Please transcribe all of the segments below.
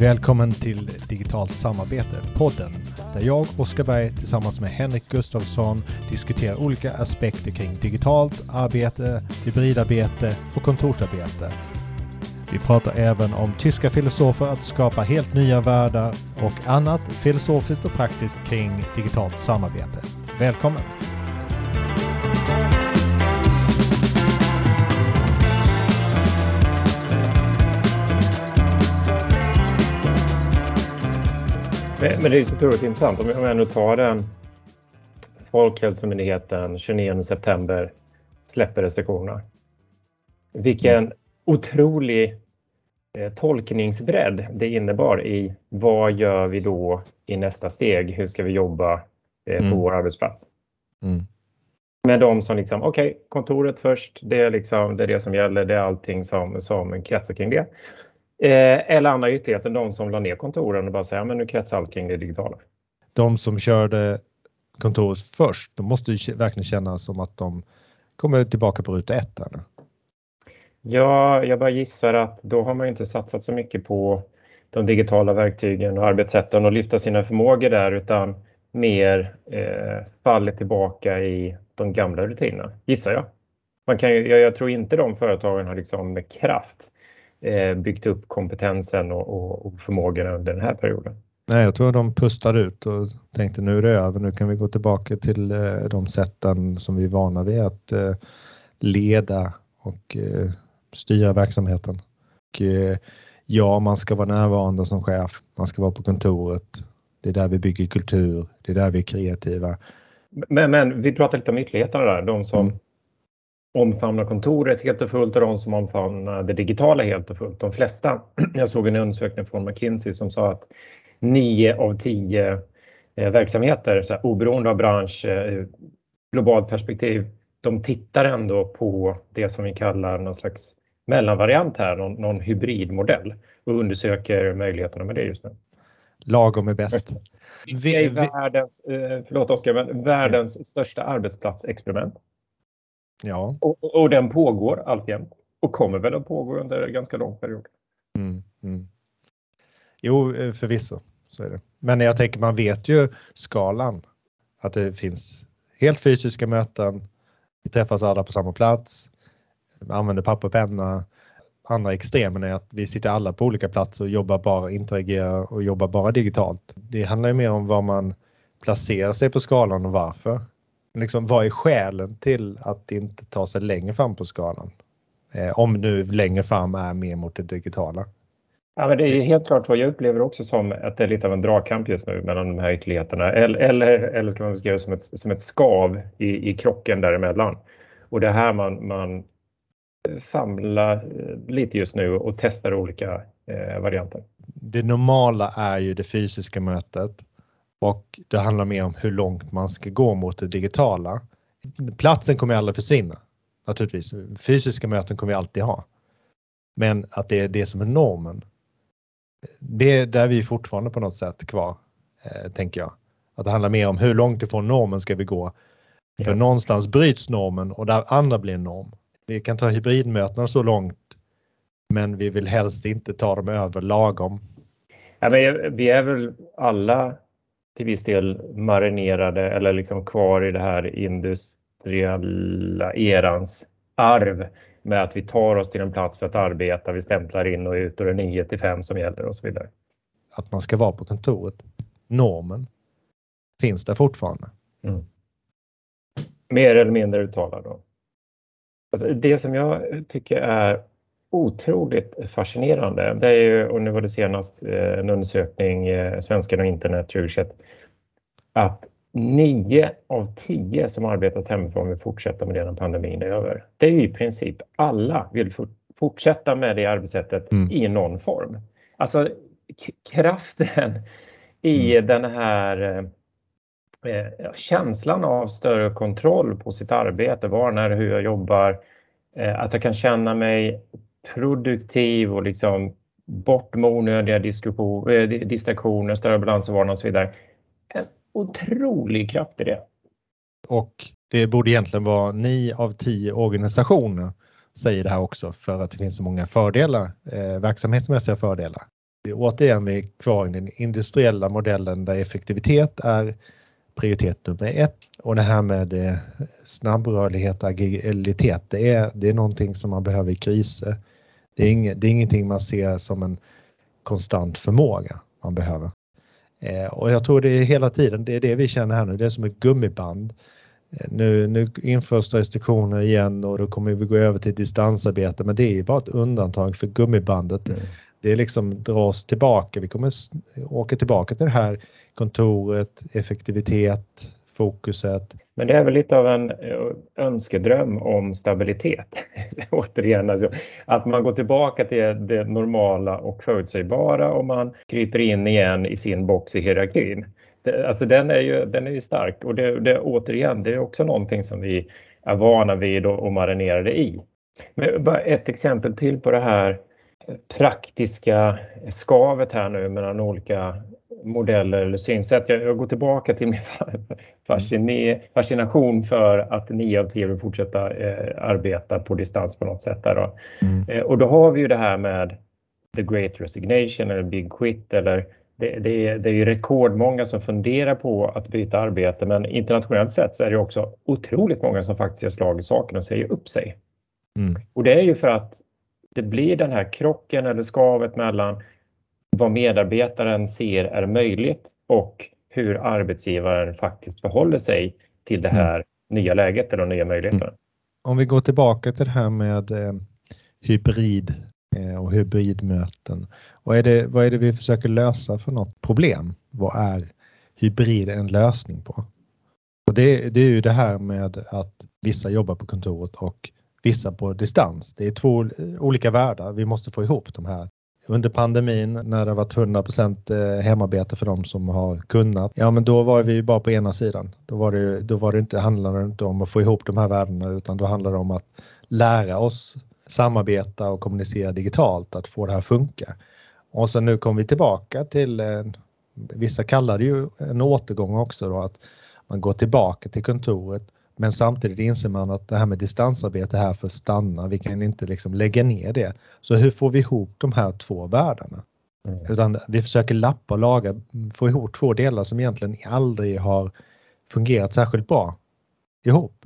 Välkommen till Digitalt samarbete, podden, där jag, Oskar Berg, tillsammans med Henrik Gustafsson diskuterar olika aspekter kring digitalt arbete, hybridarbete och kontorsarbete. Vi pratar även om tyska filosofer att skapa helt nya världar och annat filosofiskt och praktiskt kring digitalt samarbete. Välkommen! Men, men det är så otroligt intressant. Om jag nu tar den Folkhälsomyndigheten 29 september släpper restriktionerna. Vilken mm. otrolig eh, tolkningsbredd det innebar i vad gör vi då i nästa steg? Hur ska vi jobba eh, på mm. vår arbetsplats? Mm. Med de som liksom, okej, okay, kontoret först, det är, liksom, det är det som gäller, det är allting som, som kretsar kring det. Eh, eller andra ytterligheten, de som la ner kontoren och bara säger men nu kretsar allt kring det digitala. De som körde kontoret först, de måste ju verkligen känna som att de kommer tillbaka på ruta ett. Eller? Ja, jag bara gissar att då har man inte satsat så mycket på de digitala verktygen och arbetssätten och lyfta sina förmågor där utan mer eh, fallit tillbaka i de gamla rutinerna, gissar jag. Man kan ju, jag, jag tror inte de företagen har liksom med kraft byggt upp kompetensen och, och, och förmågorna under den här perioden. Nej, jag tror de pustade ut och tänkte nu är det över, nu kan vi gå tillbaka till eh, de sätten som vi är vana vid att eh, leda och eh, styra verksamheten. Och, ja, man ska vara närvarande som chef, man ska vara på kontoret. Det är där vi bygger kultur, det är där vi är kreativa. Men, men vi pratar lite om ytterligheterna där, de som mm omfamnar kontoret helt och fullt och de som omfamnar det digitala helt och fullt. De flesta, jag såg en undersökning från McKinsey som sa att nio av tio eh, verksamheter, så här, oberoende av bransch, eh, globalt perspektiv, de tittar ändå på det som vi kallar någon slags mellanvariant här, någon, någon hybridmodell och undersöker möjligheterna med det just nu. Lagom är bäst. Vi är världens, eh, förlåt Oskar, men världens största arbetsplatsexperiment. Ja. Och, och den pågår alltjämt och kommer väl att pågå under en ganska lång period. Mm, mm. Jo, eh, förvisso så är det. Men jag tänker man vet ju skalan. Att det finns helt fysiska möten. Vi träffas alla på samma plats. Använder papper och penna. Andra extremen är att vi sitter alla på olika platser och jobbar bara, interagerar och jobbar bara digitalt. Det handlar ju mer om var man placerar sig på skalan och varför liksom, vad är skälen till att inte ta sig längre fram på skalan? Eh, om nu längre fram är mer mot det digitala. Ja, men det är helt klart så. Jag upplever också som att det är lite av en dragkamp just nu mellan de här ytterligheterna. Eller, eller, eller ska man beskriva det som ett, som ett skav i, i krocken däremellan. Och det är här man, man famlar eh, lite just nu och testar olika eh, varianter. Det normala är ju det fysiska mötet och det handlar mer om hur långt man ska gå mot det digitala. Platsen kommer aldrig försvinna naturligtvis. Fysiska möten kommer vi alltid ha. Men att det är det som är normen. Det är där vi fortfarande på något sätt kvar, eh, tänker jag. Att det handlar mer om hur långt ifrån normen ska vi gå. För ja. någonstans bryts normen och där andra blir norm. Vi kan ta hybridmötena så långt men vi vill helst inte ta dem över lagom. Ja, men vi är väl alla till viss del marinerade eller liksom kvar i det här industriella erans arv med att vi tar oss till en plats för att arbeta, vi stämplar in och ut och det är 9 till 5 som gäller och så vidare. Att man ska vara på kontoret. Normen finns där fortfarande. Mm. Mer eller mindre uttalad. Då. Alltså det som jag tycker är otroligt fascinerande. Det är ju, och nu var det senast eh, en undersökning, eh, Svenskarna och internet 2021, att nio av tio som arbetat hemifrån vill fortsätta med det när pandemin är över. Det är i princip alla vill fortsätta med det arbetssättet mm. i någon form. Alltså kraften i mm. den här eh, känslan av större kontroll på sitt arbete, var, när, hur jag jobbar, eh, att jag kan känna mig produktiv och liksom bort med onödiga eh, distraktioner, större balans vardagen och så vidare. En otrolig kraft i det. Och det borde egentligen vara ni av tio organisationer säger det här också för att det finns så många fördelar, eh, verksamhetsmässiga fördelar. återigen vi är kvar i den industriella modellen där effektivitet är prioritet nummer ett och det här med eh, snabbrörlighet och agilitet det är, det är någonting som man behöver i kriser. Det är, inget, det är ingenting man ser som en konstant förmåga man behöver. Eh, och jag tror det är hela tiden, det är det vi känner här nu, det är som ett gummiband. Eh, nu, nu införs restriktioner igen och då kommer vi gå över till distansarbete men det är bara ett undantag för gummibandet. Mm. Det är liksom dras tillbaka, vi kommer åka tillbaka till det här kontoret, effektivitet, fokuset. Men det är väl lite av en eh, önskedröm om stabilitet. Återigen, alltså, att man går tillbaka till det normala och förutsägbara och man kryper in igen i sin box i hierarkin. Det, alltså den är ju, den är ju stark och det, det, återigen, det är också någonting som vi är vana vid och, och marinerade i. Men bara ett exempel till på det här praktiska skavet här nu mellan olika modeller eller synsätt. Jag, jag går tillbaka till min fascination för att nio av tio vill fortsätta eh, arbeta på distans på något sätt. Där då. Mm. Eh, och då har vi ju det här med the great resignation eller big quit eller det, det, är, det är ju rekordmånga som funderar på att byta arbete men internationellt sett så är det också otroligt många som faktiskt gör slag i saken och säger upp sig. Mm. Och det är ju för att det blir den här krocken eller skavet mellan vad medarbetaren ser är möjligt och hur arbetsgivaren faktiskt förhåller sig till det här mm. nya läget eller de nya möjligheterna. Mm. Om vi går tillbaka till det här med eh, hybrid eh, och hybridmöten. Vad är, det, vad är det vi försöker lösa för något problem? Vad är hybrid en lösning på? Och det, det är ju det här med att vissa jobbar på kontoret och vissa på distans. Det är två olika världar. Vi måste få ihop de här. Under pandemin när det varit 100% eh, hemarbete för de som har kunnat, ja men då var vi ju bara på ena sidan. Då var det, då var det inte, handlade det inte om att få ihop de här värdena utan då handlade det om att lära oss samarbeta och kommunicera digitalt, att få det här att funka. Och sen nu kom vi tillbaka till, vissa kallar det ju en återgång också då, att man går tillbaka till kontoret men samtidigt inser man att det här med distansarbete är här för att stanna. Vi kan inte liksom lägga ner det. Så hur får vi ihop de här två världarna? Mm. Utan vi försöker lappa och laga, få ihop två delar som egentligen aldrig har fungerat särskilt bra ihop.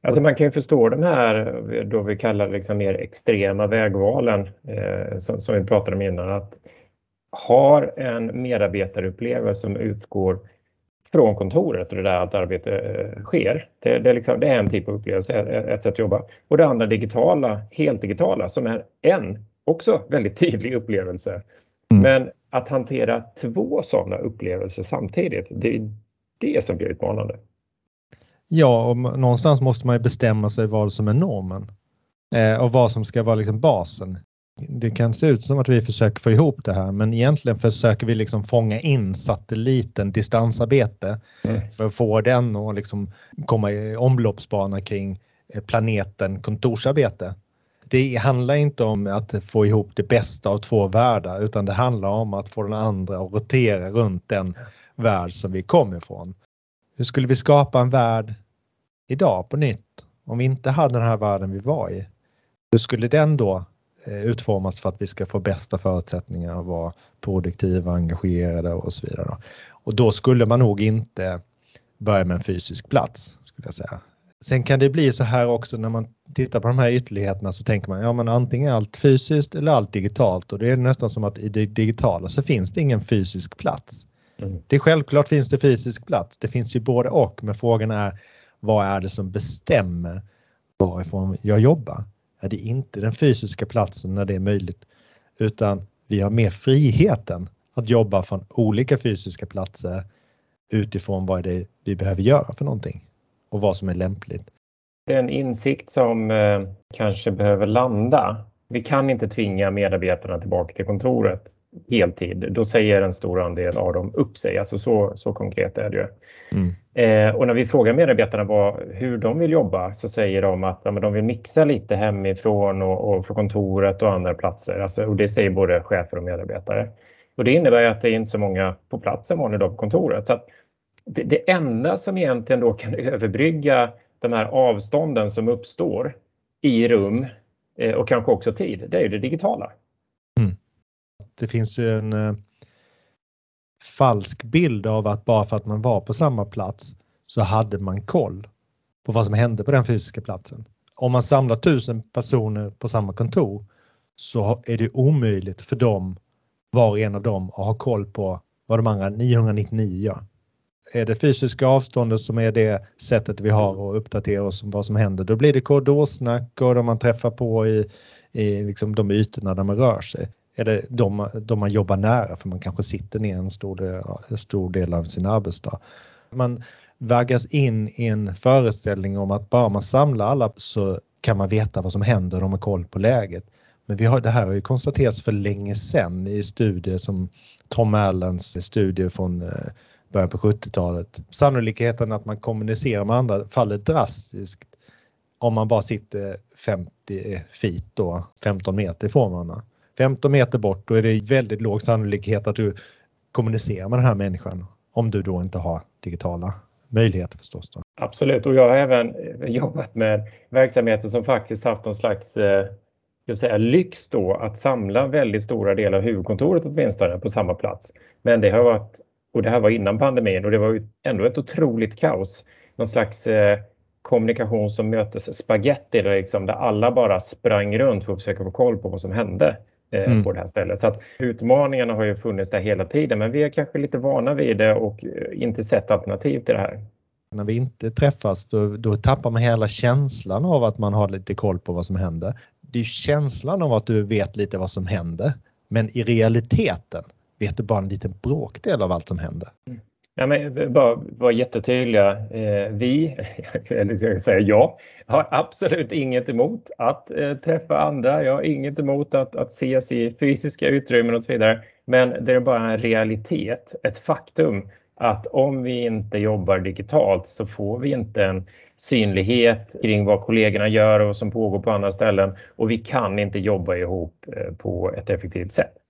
Alltså man kan ju förstå de här, då vi kallar liksom mer extrema vägvalen eh, som, som vi pratade om innan. Att har en medarbetarupplevelse som utgår från kontoret och det där allt arbete eh, sker. Det, det, är liksom, det är en typ av upplevelse, ett sätt att jobba. Och det andra digitala, helt digitala, som är en också väldigt tydlig upplevelse. Mm. Men att hantera två sådana upplevelser samtidigt, det är det som blir utmanande. Ja, och någonstans måste man ju bestämma sig vad som är normen eh, och vad som ska vara liksom basen det kan se ut som att vi försöker få ihop det här men egentligen försöker vi liksom fånga in satelliten distansarbete mm. för att få den att liksom komma i omloppsbana kring eh, planeten kontorsarbete. Det handlar inte om att få ihop det bästa av två världar utan det handlar om att få den andra att rotera runt den värld som vi kommer ifrån. Hur skulle vi skapa en värld idag på nytt om vi inte hade den här världen vi var i? Hur skulle den då utformas för att vi ska få bästa förutsättningar att vara produktiva, engagerade och så vidare. Och då skulle man nog inte börja med en fysisk plats skulle jag säga. Sen kan det bli så här också när man tittar på de här ytterligheterna så tänker man ja men antingen allt fysiskt eller allt digitalt och det är nästan som att i det digitala så finns det ingen fysisk plats. Mm. Det är självklart finns det fysisk plats. Det finns ju både och men frågan är vad är det som bestämmer varifrån jag jobbar? Är det inte den fysiska platsen när det är möjligt, utan vi har mer friheten att jobba från olika fysiska platser utifrån vad det är vi behöver göra för någonting och vad som är lämpligt. Det är en insikt som eh, kanske behöver landa. Vi kan inte tvinga medarbetarna tillbaka till kontoret heltid, då säger en stor andel av dem upp sig. Alltså så, så konkret är det ju. Mm. Eh, och när vi frågar medarbetarna vad, hur de vill jobba så säger de att ja, de vill mixa lite hemifrån och, och från kontoret och andra platser. Alltså, och det säger både chefer och medarbetare. Och det innebär att det är inte så många på plats en vanlig dag på kontoret. Så det, det enda som egentligen då kan överbrygga de här avstånden som uppstår i rum eh, och kanske också tid, det är ju det digitala det finns ju en eh, falsk bild av att bara för att man var på samma plats så hade man koll på vad som hände på den fysiska platsen. Om man samlar tusen personer på samma kontor så är det omöjligt för dem, var och en av dem, att ha koll på vad de andra 999 gör. Är det fysiska avståndet som är det sättet vi har att uppdatera oss om vad som händer, då blir det korridorsnack och de man träffar på i, i liksom de ytorna där man rör sig. Är det de, de man jobbar nära för man kanske sitter ner en stor del, en stor del av sin arbetsdag. Man vaggas in i en föreställning om att bara man samlar alla så kan man veta vad som händer och de har koll på läget. Men vi har, det här har ju konstaterats för länge sedan i studier som Tom Allens studier från eh, början på 70-talet. Sannolikheten att man kommunicerar med andra faller drastiskt om man bara sitter 50 feet då, 15 meter ifrån varandra. 15 meter bort, då är det väldigt låg sannolikhet att du kommunicerar med den här människan om du då inte har digitala möjligheter förstås. Då. Absolut, och jag har även eh, jobbat med verksamheter som faktiskt haft någon slags eh, jag säga, lyx då att samla väldigt stora delar av huvudkontoret åtminstone på samma plats. Men det har varit, och det här var innan pandemin och det var ju ändå ett otroligt kaos. Någon slags eh, kommunikation som mötes spagetti, där, liksom, där alla bara sprang runt för att försöka få koll på vad som hände mm. på det här stället. Så att utmaningarna har ju funnits där hela tiden men vi är kanske lite vana vid det och eh, inte sett alternativ till det här. När vi inte träffas då, då tappar man hela känslan av att man har lite koll på vad som händer. Det är känslan av att du vet lite vad som händer men i realiteten vet du bara en liten bråkdel av allt som händer. Mm. Ja, men eh, bara vara jättetydliga. Eh, vi, eller ska jag säga jag, har absolut inget emot att eh, träffa andra. Jag har inget emot att, att ses i fysiska utrymmen och så vidare. Men det är bara en realitet, ett faktum att om vi inte jobbar digitalt så får vi inte en synlighet kring vad kollegorna gör och vad som pågår på andra ställen och vi kan inte jobba ihop på ett effektivt sätt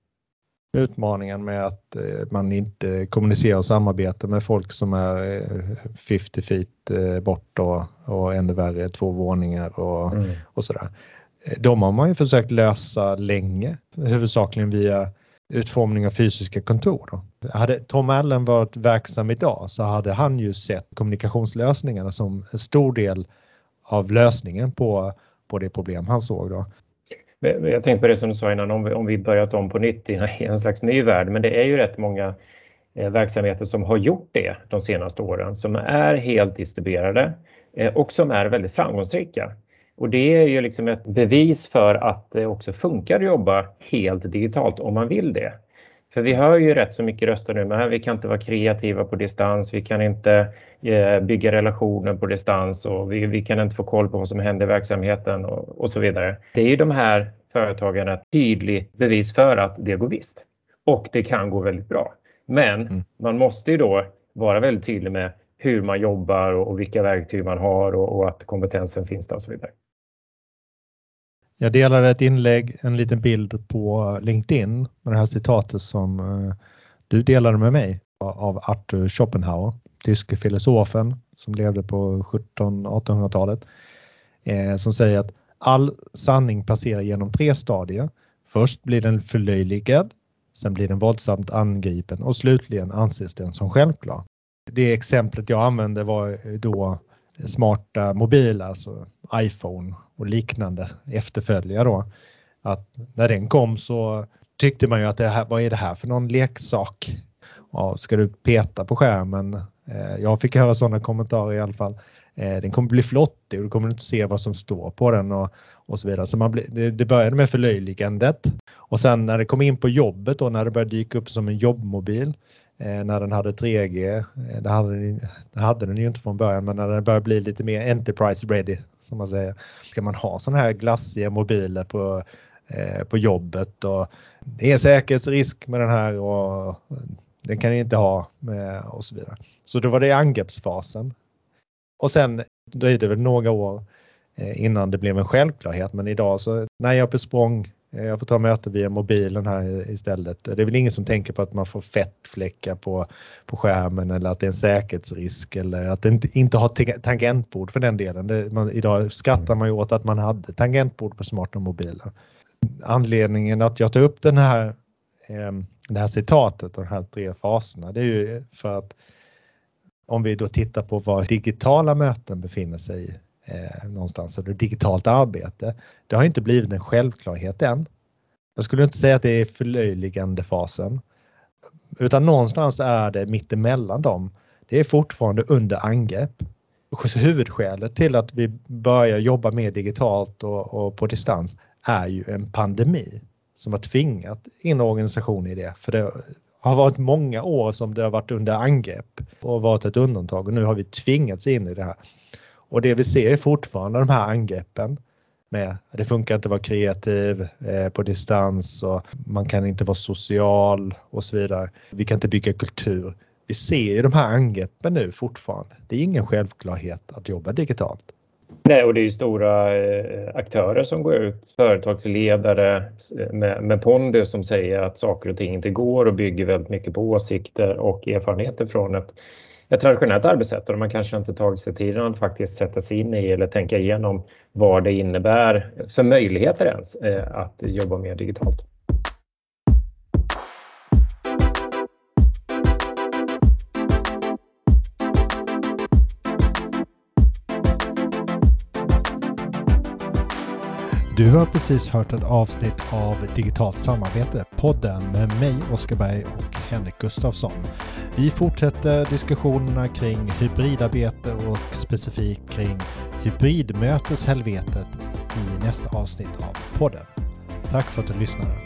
utmaningen med att eh, man inte kommunicerar och samarbetar med folk som är 50 eh, feet eh, bort och, och ännu värre två våningar och, mm. och sådär. De har man ju försökt lösa länge, huvudsakligen via utformning av fysiska kontor. Då. Hade Tom Allen varit verksam idag så hade han ju sett kommunikationslösningarna som en stor del av lösningen på, på det problem han såg. Då. Jag tänkte på det som du sa innan, om vi, om vi börjat om på nytt i en slags ny värld, men det är ju rätt många eh, verksamheter som har gjort det de senaste åren, som är helt distribuerade eh, och som är väldigt framgångsrika. Och det är ju liksom ett bevis för att det också funkar att jobba helt digitalt om man vill det. För vi hör ju rätt så mycket röster nu, men vi kan inte vara kreativa på distans, vi kan inte eh, bygga relationer på distans och vi, vi, kan inte få koll på vad som händer i verksamheten och, och så vidare. Det är ju de här företagen ett tydligt bevis för att det går visst. Och det kan gå väldigt bra. Men mm. man måste ju då vara väldigt tydlig med hur man jobbar och, och vilka verktyg man har och, och, att kompetensen finns där och så vidare. Jag delade ett inlägg, en liten bild på LinkedIn med det här citatet som eh, du delade med mig av Arthur Schopenhauer, tyske filosofen som levde på 1700-1800-talet, eh, som säger att all sanning passerar genom tre stadier. Först blir den förlöjligad, sen blir den våldsamt angripen och slutligen anses den som självklar. Det exemplet jag använde var då smarta mobiler, alltså iPhone och liknande efterföljare då. Att när den kom så tyckte man ju att det här, vad är det här för någon leksak? Ja, ska du peta på skärmen? Eh, jag fick höra sådana kommentarer i alla fall. Eh, den kommer bli flottig och du kommer inte se vad som står på den och, och så vidare. Så man blir, det, började med förlöjligandet och sen när det kom in på jobbet och när det började dyka upp som en jobbmobil eh, när den hade 3G, eh, det hade, den, det hade den ju inte från början, men när den började bli lite mer Enterprise ready som man säger. Ska man ha sådana här glassiga mobiler på, eh, på jobbet och det är säkerhetsrisk med den här och den kan ni inte ha med och så vidare. Så då var det angreppsfasen. Och sen dröjde det väl några år eh, innan det blev en självklarhet men idag så när jag är på språng eh, jag får ta möte via mobilen här istället. Det är väl ingen som tänker på att man får fettfläckar på, på skärmen eller att det är en säkerhetsrisk eller att det inte, inte har tangentbord för den delen. Det, man, idag skrattar man ju åt att man hade tangentbord på smarta mobiler. Anledningen att jag tar upp den här eh, det här citatet, de här tre faserna, det är ju för att om vi då tittar på var digitala möten befinner sig eh, någonstans, eller digitalt arbete, det har inte blivit en självklarhet än. Jag skulle inte säga att det är förlöjligande fasen, utan någonstans är det mittemellan dem. Det är fortfarande under angrepp. Huvudskälet till att vi börjar jobba mer digitalt och, och på distans är ju en pandemi som har tvingat in organisationer i det. För det har varit många år som det har varit under angrepp och varit ett undantag och nu har vi tvingats in i det här. Och det vi ser är fortfarande de här angreppen med att det funkar inte att vara kreativ eh, på distans och man kan inte vara social och så vidare. Vi kan inte bygga kultur. Vi ser ju de här angreppen nu fortfarande. Det är ingen självklarhet att jobba digitalt. Nej, och det är ju stora eh, aktörer som går ut, företagsledare eh, med, med pondus som säger att saker och ting inte går och bygger väldigt mycket på åsikter och erfarenheter från ett, ett traditionellt arbetssätt och man kanske inte tagit sig tiden att faktiskt sätta sig in i eller tänka igenom vad det innebär för möjligheter ens eh, att jobba mer digitalt. Du har precis hört ett avsnitt av Digitalt samarbete, podden med mig Oskar Berg och Henrik Gustafsson. Vi fortsätter diskussionerna kring hybridarbete och specifikt kring hybridmöteshelvetet i nästa avsnitt av podden. Tack för att du lyssnade.